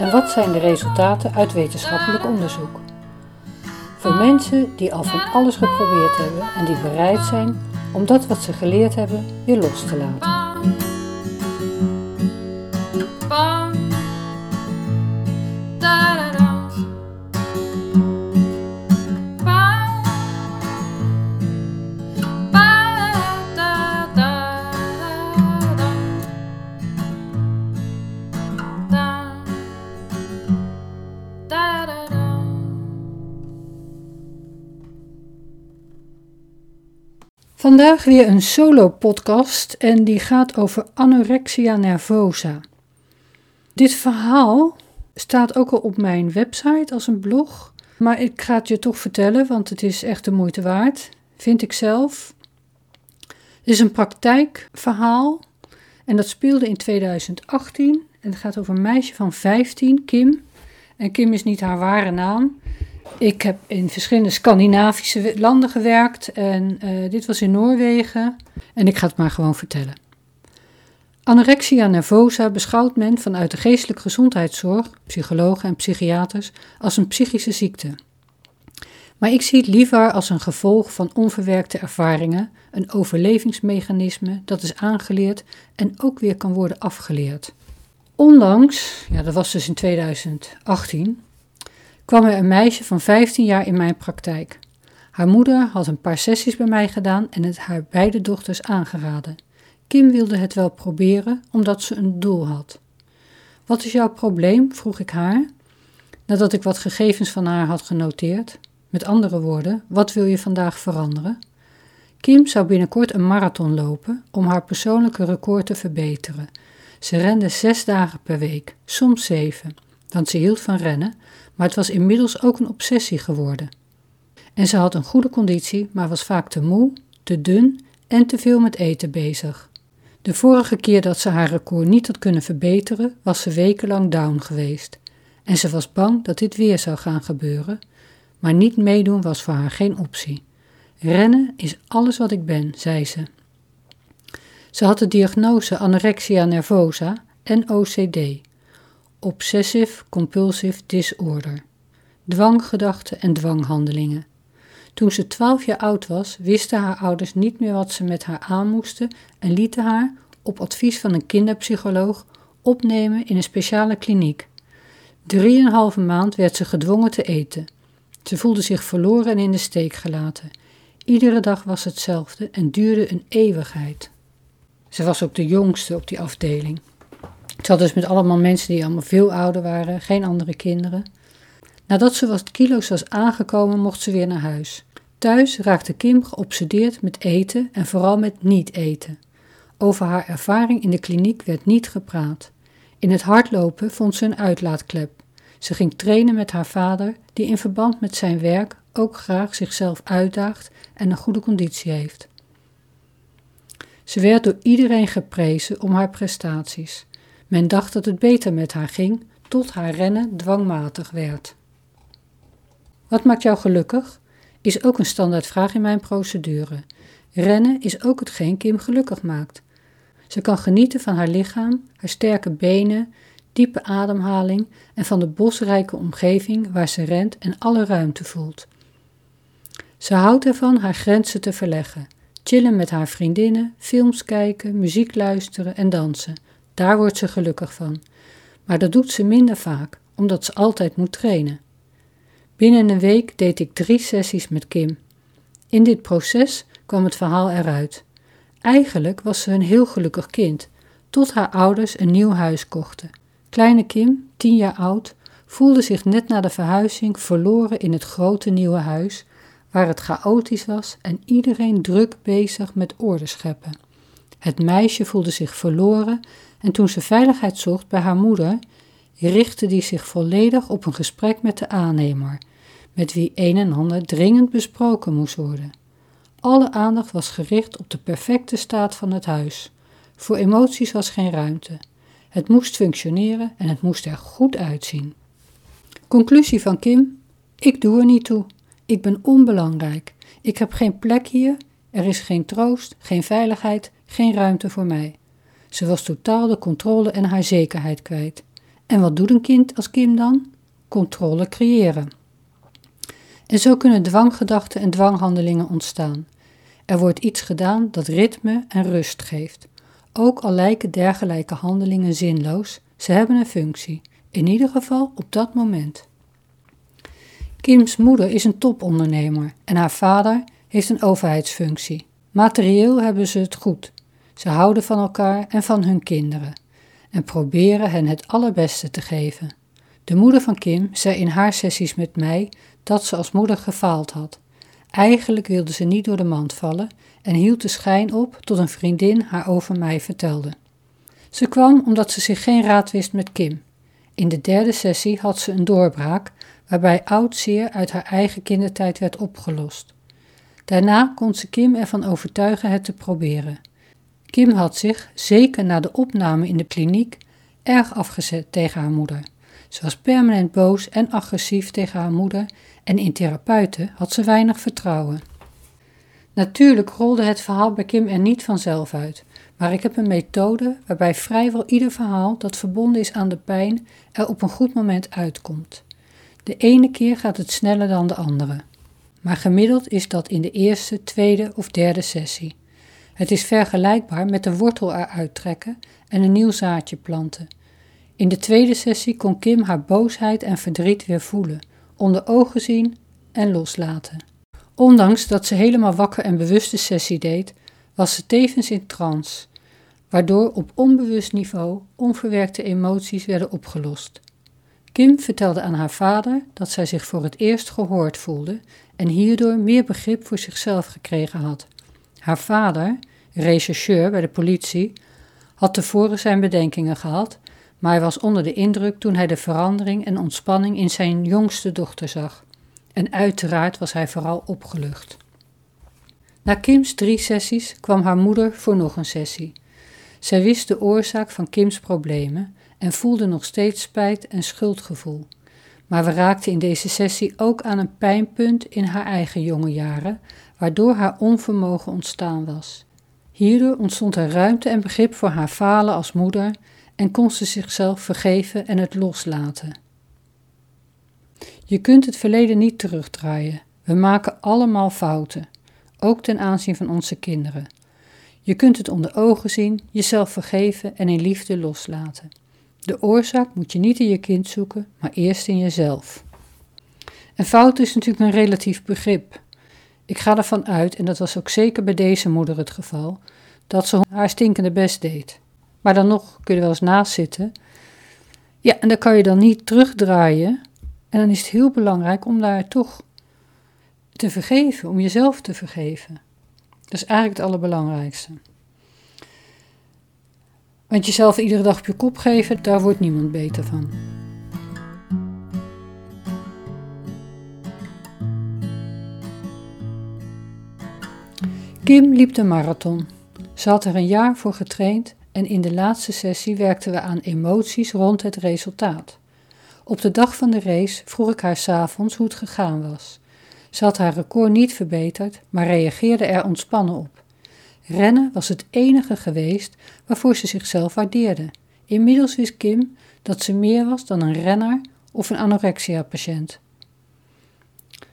en wat zijn de resultaten uit wetenschappelijk onderzoek? Voor mensen die al van alles geprobeerd hebben en die bereid zijn om dat wat ze geleerd hebben weer los te laten. Vandaag weer een solo-podcast en die gaat over anorexia nervosa. Dit verhaal staat ook al op mijn website als een blog, maar ik ga het je toch vertellen, want het is echt de moeite waard, vind ik zelf. Het is een praktijkverhaal en dat speelde in 2018 en het gaat over een meisje van 15, Kim. En Kim is niet haar ware naam. Ik heb in verschillende Scandinavische landen gewerkt en uh, dit was in Noorwegen. En ik ga het maar gewoon vertellen. Anorexia nervosa beschouwt men vanuit de geestelijke gezondheidszorg, psychologen en psychiaters, als een psychische ziekte. Maar ik zie het liever als een gevolg van onverwerkte ervaringen, een overlevingsmechanisme dat is aangeleerd en ook weer kan worden afgeleerd. Onlangs, ja dat was dus in 2018, kwam er een meisje van 15 jaar in mijn praktijk. Haar moeder had een paar sessies bij mij gedaan en het haar beide dochters aangeraden. Kim wilde het wel proberen omdat ze een doel had. Wat is jouw probleem? vroeg ik haar, nadat ik wat gegevens van haar had genoteerd. Met andere woorden, wat wil je vandaag veranderen? Kim zou binnenkort een marathon lopen om haar persoonlijke record te verbeteren. Ze rende zes dagen per week, soms zeven, want ze hield van rennen maar het was inmiddels ook een obsessie geworden. En ze had een goede conditie, maar was vaak te moe, te dun en te veel met eten bezig. De vorige keer dat ze haar record niet had kunnen verbeteren, was ze wekenlang down geweest. En ze was bang dat dit weer zou gaan gebeuren, maar niet meedoen was voor haar geen optie. Rennen is alles wat ik ben, zei ze. Ze had de diagnose anorexia nervosa en OCD, Obsessive Compulsive Disorder, dwanggedachten en dwanghandelingen. Toen ze twaalf jaar oud was, wisten haar ouders niet meer wat ze met haar aan moesten en lieten haar, op advies van een kinderpsycholoog, opnemen in een speciale kliniek. Drieënhalve maand werd ze gedwongen te eten. Ze voelde zich verloren en in de steek gelaten. Iedere dag was hetzelfde en duurde een eeuwigheid. Ze was ook de jongste op die afdeling. Ik zat dus met allemaal mensen die allemaal veel ouder waren, geen andere kinderen. Nadat ze wat kilo's was aangekomen, mocht ze weer naar huis. Thuis raakte Kim geobsedeerd met eten en vooral met niet eten. Over haar ervaring in de kliniek werd niet gepraat. In het hardlopen vond ze een uitlaatklep. Ze ging trainen met haar vader, die in verband met zijn werk ook graag zichzelf uitdaagt en een goede conditie heeft. Ze werd door iedereen geprezen om haar prestaties. Men dacht dat het beter met haar ging, tot haar rennen dwangmatig werd. Wat maakt jou gelukkig? Is ook een standaardvraag in mijn procedure. Rennen is ook hetgeen Kim gelukkig maakt. Ze kan genieten van haar lichaam, haar sterke benen, diepe ademhaling en van de bosrijke omgeving waar ze rent en alle ruimte voelt. Ze houdt ervan haar grenzen te verleggen, chillen met haar vriendinnen, films kijken, muziek luisteren en dansen daar wordt ze gelukkig van. Maar dat doet ze minder vaak, omdat ze altijd moet trainen. Binnen een week deed ik drie sessies met Kim. In dit proces kwam het verhaal eruit. Eigenlijk was ze een heel gelukkig kind, tot haar ouders een nieuw huis kochten. Kleine Kim, tien jaar oud, voelde zich net na de verhuizing verloren in het grote nieuwe huis, waar het chaotisch was en iedereen druk bezig met orde scheppen. Het meisje voelde zich verloren en toen ze veiligheid zocht bij haar moeder, richtte die zich volledig op een gesprek met de aannemer. met wie een en ander dringend besproken moest worden. Alle aandacht was gericht op de perfecte staat van het huis. Voor emoties was geen ruimte. Het moest functioneren en het moest er goed uitzien. Conclusie van Kim: Ik doe er niet toe. Ik ben onbelangrijk. Ik heb geen plek hier. Er is geen troost, geen veiligheid, geen ruimte voor mij. Ze was totaal de controle en haar zekerheid kwijt. En wat doet een kind als Kim dan? Controle creëren. En zo kunnen dwanggedachten en dwanghandelingen ontstaan. Er wordt iets gedaan dat ritme en rust geeft. Ook al lijken dergelijke handelingen zinloos, ze hebben een functie, in ieder geval op dat moment. Kims moeder is een topondernemer en haar vader heeft een overheidsfunctie. Materieel hebben ze het goed. Ze houden van elkaar en van hun kinderen en proberen hen het allerbeste te geven. De moeder van Kim zei in haar sessies met mij dat ze als moeder gefaald had. Eigenlijk wilde ze niet door de mand vallen en hield de schijn op tot een vriendin haar over mij vertelde. Ze kwam omdat ze zich geen raad wist met Kim. In de derde sessie had ze een doorbraak waarbij oud zeer uit haar eigen kindertijd werd opgelost. Daarna kon ze Kim ervan overtuigen het te proberen. Kim had zich, zeker na de opname in de kliniek, erg afgezet tegen haar moeder. Ze was permanent boos en agressief tegen haar moeder en in therapeuten had ze weinig vertrouwen. Natuurlijk rolde het verhaal bij Kim er niet vanzelf uit, maar ik heb een methode waarbij vrijwel ieder verhaal dat verbonden is aan de pijn er op een goed moment uitkomt. De ene keer gaat het sneller dan de andere, maar gemiddeld is dat in de eerste, tweede of derde sessie. Het is vergelijkbaar met de wortel eruit trekken en een nieuw zaadje planten. In de tweede sessie kon Kim haar boosheid en verdriet weer voelen, onder ogen zien en loslaten. Ondanks dat ze helemaal wakker en bewust de sessie deed, was ze tevens in trance, waardoor op onbewust niveau onverwerkte emoties werden opgelost. Kim vertelde aan haar vader dat zij zich voor het eerst gehoord voelde en hierdoor meer begrip voor zichzelf gekregen had. Haar vader, rechercheur bij de politie, had tevoren zijn bedenkingen gehad, maar hij was onder de indruk toen hij de verandering en ontspanning in zijn jongste dochter zag. En uiteraard was hij vooral opgelucht. Na Kims drie sessies kwam haar moeder voor nog een sessie. Zij wist de oorzaak van Kims problemen en voelde nog steeds spijt en schuldgevoel. Maar we raakten in deze sessie ook aan een pijnpunt in haar eigen jonge jaren, waardoor haar onvermogen ontstaan was. Hierdoor ontstond er ruimte en begrip voor haar falen als moeder en kon ze zichzelf vergeven en het loslaten. Je kunt het verleden niet terugdraaien. We maken allemaal fouten, ook ten aanzien van onze kinderen. Je kunt het onder ogen zien, jezelf vergeven en in liefde loslaten. De oorzaak moet je niet in je kind zoeken, maar eerst in jezelf. En fout is natuurlijk een relatief begrip. Ik ga ervan uit, en dat was ook zeker bij deze moeder het geval, dat ze haar stinkende best deed. Maar dan nog kun je wel eens naast zitten. Ja, en dan kan je dan niet terugdraaien. En dan is het heel belangrijk om daar toch te vergeven, om jezelf te vergeven. Dat is eigenlijk het allerbelangrijkste. Want jezelf iedere dag op je kop geven, daar wordt niemand beter van. Kim liep de marathon. Ze had er een jaar voor getraind en in de laatste sessie werkten we aan emoties rond het resultaat. Op de dag van de race vroeg ik haar s'avonds hoe het gegaan was. Ze had haar record niet verbeterd, maar reageerde er ontspannen op. Rennen was het enige geweest waarvoor ze zichzelf waardeerde. Inmiddels wist Kim dat ze meer was dan een renner of een anorexia-patiënt.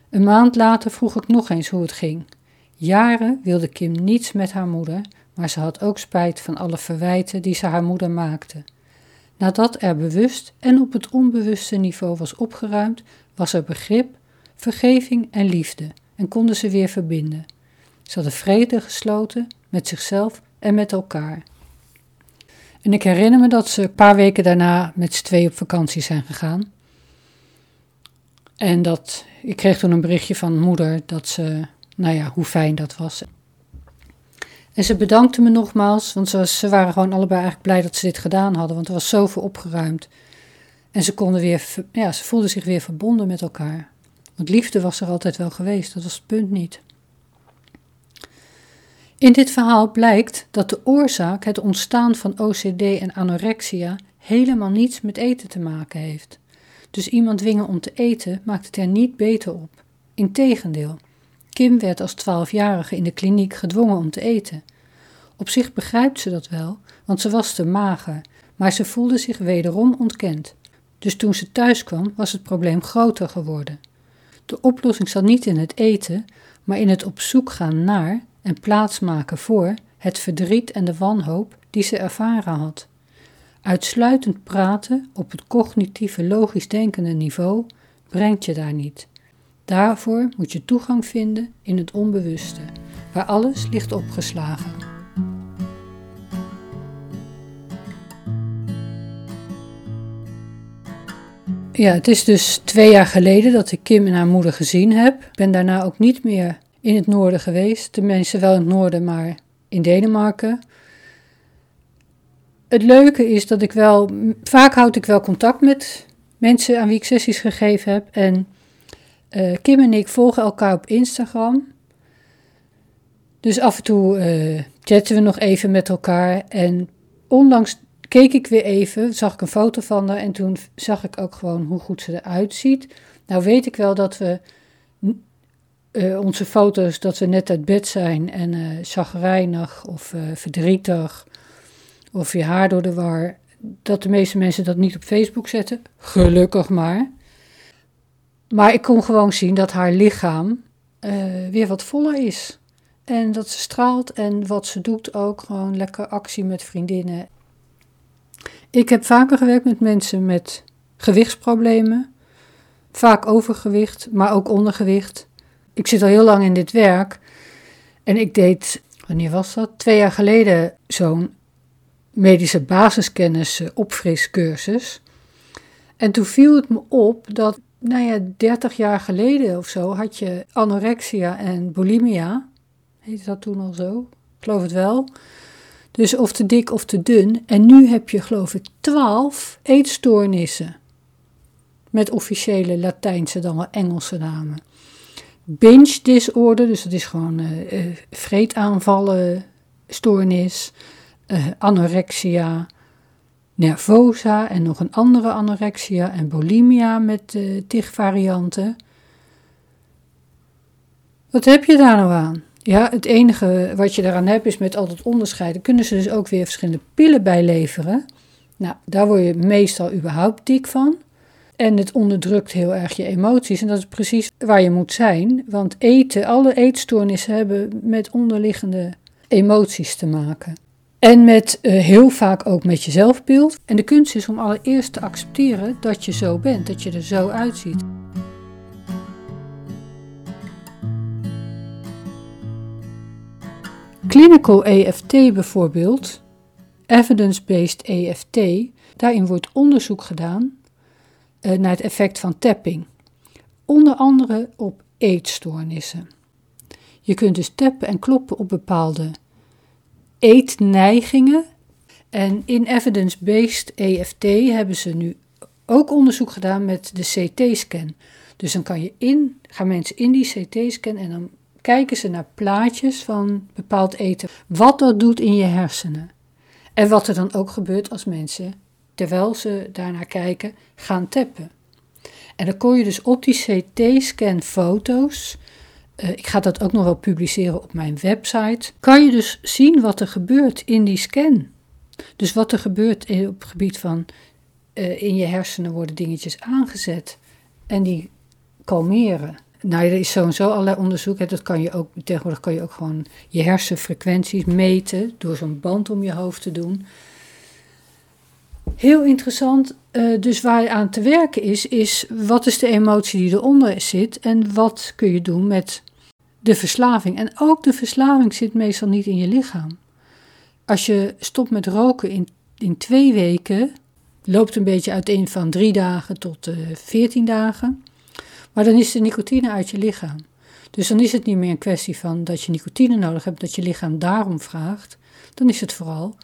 Een maand later vroeg ik nog eens hoe het ging. Jaren wilde Kim niets met haar moeder, maar ze had ook spijt van alle verwijten die ze haar moeder maakte. Nadat er bewust en op het onbewuste niveau was opgeruimd, was er begrip, vergeving en liefde en konden ze weer verbinden. Ze hadden vrede gesloten met zichzelf en met elkaar. En ik herinner me dat ze een paar weken daarna met z'n twee op vakantie zijn gegaan. En dat ik kreeg toen een berichtje van moeder dat ze, nou ja, hoe fijn dat was. En ze bedankte me nogmaals, want ze, waren gewoon allebei eigenlijk blij dat ze dit gedaan hadden, want er was zoveel opgeruimd. En ze konden weer, ja, ze voelden zich weer verbonden met elkaar. Want liefde was er altijd wel geweest, dat was het punt niet. In dit verhaal blijkt dat de oorzaak, het ontstaan van OCD en anorexia, helemaal niets met eten te maken heeft. Dus iemand dwingen om te eten maakt het er niet beter op. Integendeel, Kim werd als twaalfjarige in de kliniek gedwongen om te eten. Op zich begrijpt ze dat wel, want ze was te mager, maar ze voelde zich wederom ontkend. Dus toen ze thuis kwam, was het probleem groter geworden. De oplossing zat niet in het eten, maar in het op zoek gaan naar en plaatsmaken voor het verdriet en de wanhoop die ze ervaren had. Uitsluitend praten op het cognitieve logisch denkende niveau brengt je daar niet. Daarvoor moet je toegang vinden in het onbewuste, waar alles ligt opgeslagen. Ja, het is dus twee jaar geleden dat ik Kim en haar moeder gezien heb. Ik ben daarna ook niet meer in het noorden geweest. Mensen wel in het noorden, maar in Denemarken. Het leuke is dat ik wel, vaak houd ik wel contact met mensen aan wie ik sessies gegeven heb. En uh, Kim en ik volgen elkaar op Instagram. Dus af en toe uh, chatten we nog even met elkaar. En onlangs keek ik weer even, zag ik een foto van haar. En toen zag ik ook gewoon hoe goed ze eruit ziet. Nou weet ik wel dat we uh, onze foto's, dat we net uit bed zijn en uh, chagrijnig of verdrietig. Of je haar door de war. Dat de meeste mensen dat niet op Facebook zetten. Gelukkig maar. Maar ik kon gewoon zien dat haar lichaam uh, weer wat voller is. En dat ze straalt en wat ze doet ook gewoon lekker actie met vriendinnen. Ik heb vaker gewerkt met mensen met gewichtsproblemen. Vaak overgewicht, maar ook ondergewicht. Ik zit al heel lang in dit werk. En ik deed, wanneer was dat? Twee jaar geleden zo'n medische basiskennis opfriscursus. En toen viel het me op dat nou ja, 30 jaar geleden of zo had je anorexia en bulimia. Heet dat toen al zo? Ik geloof het wel. Dus of te dik of te dun. En nu heb je, geloof ik, 12 eetstoornissen. Met officiële Latijnse, dan wel Engelse namen. Binge disorder, dus dat is gewoon uh, vreetaanvallen, stoornis. Uh, anorexia, nervosa en nog een andere anorexia en bulimia met uh, tig varianten. Wat heb je daar nou aan? Ja, het enige wat je daaraan hebt is met altijd onderscheiden. Kunnen ze dus ook weer verschillende pillen bij leveren? Nou, daar word je meestal überhaupt dik van. En het onderdrukt heel erg je emoties. En dat is precies waar je moet zijn. Want eten, alle eetstoornissen hebben met onderliggende emoties te maken. En met uh, heel vaak ook met je zelfbeeld. En de kunst is om allereerst te accepteren dat je zo bent, dat je er zo uitziet. Clinical EFT bijvoorbeeld, evidence-based EFT, daarin wordt onderzoek gedaan uh, naar het effect van tapping. Onder andere op eetstoornissen. Je kunt dus tappen en kloppen op bepaalde eetneigingen. En in evidence-based EFT hebben ze nu ook onderzoek gedaan met de CT-scan. Dus dan kan je in, gaan mensen in die CT-scan en dan kijken ze naar plaatjes van bepaald eten. Wat dat doet in je hersenen. En wat er dan ook gebeurt als mensen, terwijl ze daarnaar kijken, gaan tappen. En dan kon je dus op die CT-scan foto's uh, ik ga dat ook nog wel publiceren op mijn website. Kan je dus zien wat er gebeurt in die scan. Dus wat er gebeurt op het gebied van uh, in je hersenen worden dingetjes aangezet en die kalmeren. Nou, er is sowieso allerlei onderzoek. Dat kan je ook, tegenwoordig kan je ook gewoon je hersenfrequenties meten door zo'n band om je hoofd te doen. Heel interessant. Uh, dus waar je aan te werken is, is wat is de emotie die eronder zit en wat kun je doen met de verslaving. En ook de verslaving zit meestal niet in je lichaam. Als je stopt met roken in, in twee weken, loopt een beetje uiteen van drie dagen tot uh, veertien dagen. Maar dan is de nicotine uit je lichaam. Dus dan is het niet meer een kwestie van dat je nicotine nodig hebt, dat je lichaam daarom vraagt. Dan is het vooral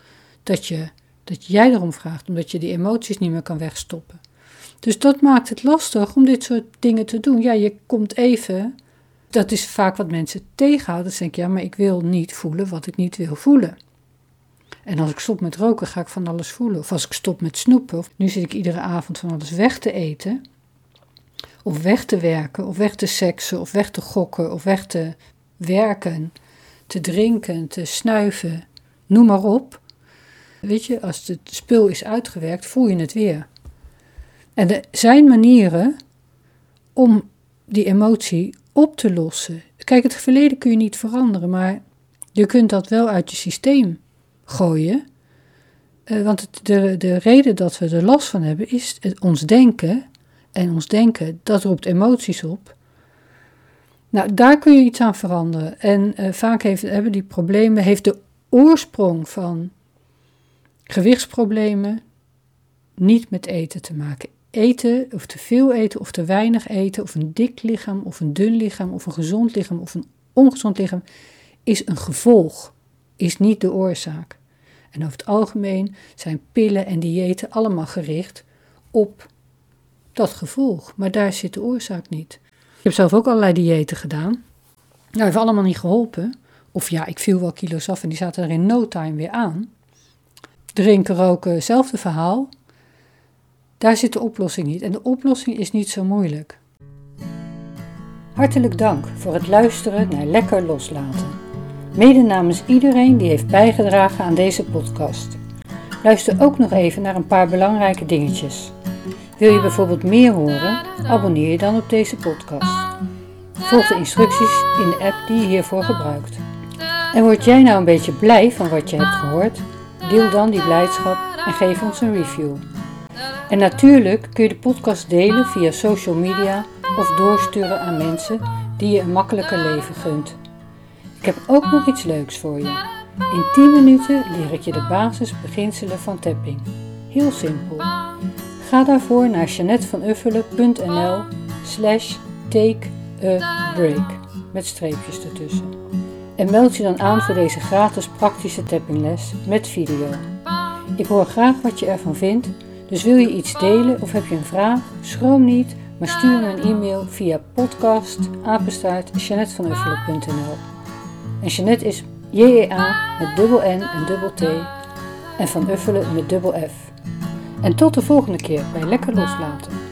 dat, je, dat jij erom vraagt, omdat je die emoties niet meer kan wegstoppen. Dus dat maakt het lastig om dit soort dingen te doen. Ja, je komt even. Dat is vaak wat mensen tegenhouden. Dan denk ik, ja, maar ik wil niet voelen wat ik niet wil voelen. En als ik stop met roken, ga ik van alles voelen. Of als ik stop met snoepen. Of nu zit ik iedere avond van alles weg te eten. Of weg te werken. Of weg te seksen. Of weg te gokken. Of weg te werken. Te drinken. Te snuiven. Noem maar op. Weet je, als het spul is uitgewerkt, voel je het weer. En er zijn manieren om die emotie op te lossen. Kijk, het verleden kun je niet veranderen, maar je kunt dat wel uit je systeem gooien. Uh, want de, de reden dat we er last van hebben is ons denken. En ons denken, dat roept emoties op. Nou, daar kun je iets aan veranderen. En uh, vaak heeft, hebben die problemen, heeft de oorsprong van gewichtsproblemen niet met eten te maken. Eten, of te veel eten, of te weinig eten, of een dik lichaam, of een dun lichaam, of een gezond lichaam, of een ongezond lichaam, is een gevolg, is niet de oorzaak. En over het algemeen zijn pillen en diëten allemaal gericht op dat gevolg, maar daar zit de oorzaak niet. Ik heb zelf ook allerlei diëten gedaan. Nou, heeft allemaal niet geholpen. Of ja, ik viel wel kilo's af en die zaten er in no time weer aan. Drinken, roken, hetzelfde verhaal. Daar zit de oplossing niet. En de oplossing is niet zo moeilijk. Hartelijk dank voor het luisteren naar Lekker Loslaten. Mede namens iedereen die heeft bijgedragen aan deze podcast. Luister ook nog even naar een paar belangrijke dingetjes. Wil je bijvoorbeeld meer horen? Abonneer je dan op deze podcast. Volg de instructies in de app die je hiervoor gebruikt. En word jij nou een beetje blij van wat je hebt gehoord? Deel dan die blijdschap en geef ons een review. En natuurlijk kun je de podcast delen via social media of doorsturen aan mensen die je een makkelijker leven gunt. Ik heb ook nog iets leuks voor je. In 10 minuten leer ik je de basisbeginselen van tapping. Heel simpel. Ga daarvoor naar janetvanuffelen.nl slash take a break met streepjes ertussen. En meld je dan aan voor deze gratis praktische tappingles met video. Ik hoor graag wat je ervan vindt dus wil je iets delen of heb je een vraag? Schroom niet, maar stuur me een e-mail via podcast En Jeanette is J-E-A met dubbel N en dubbel T en Van Uffelen met dubbel F. En tot de volgende keer bij Lekker Loslaten.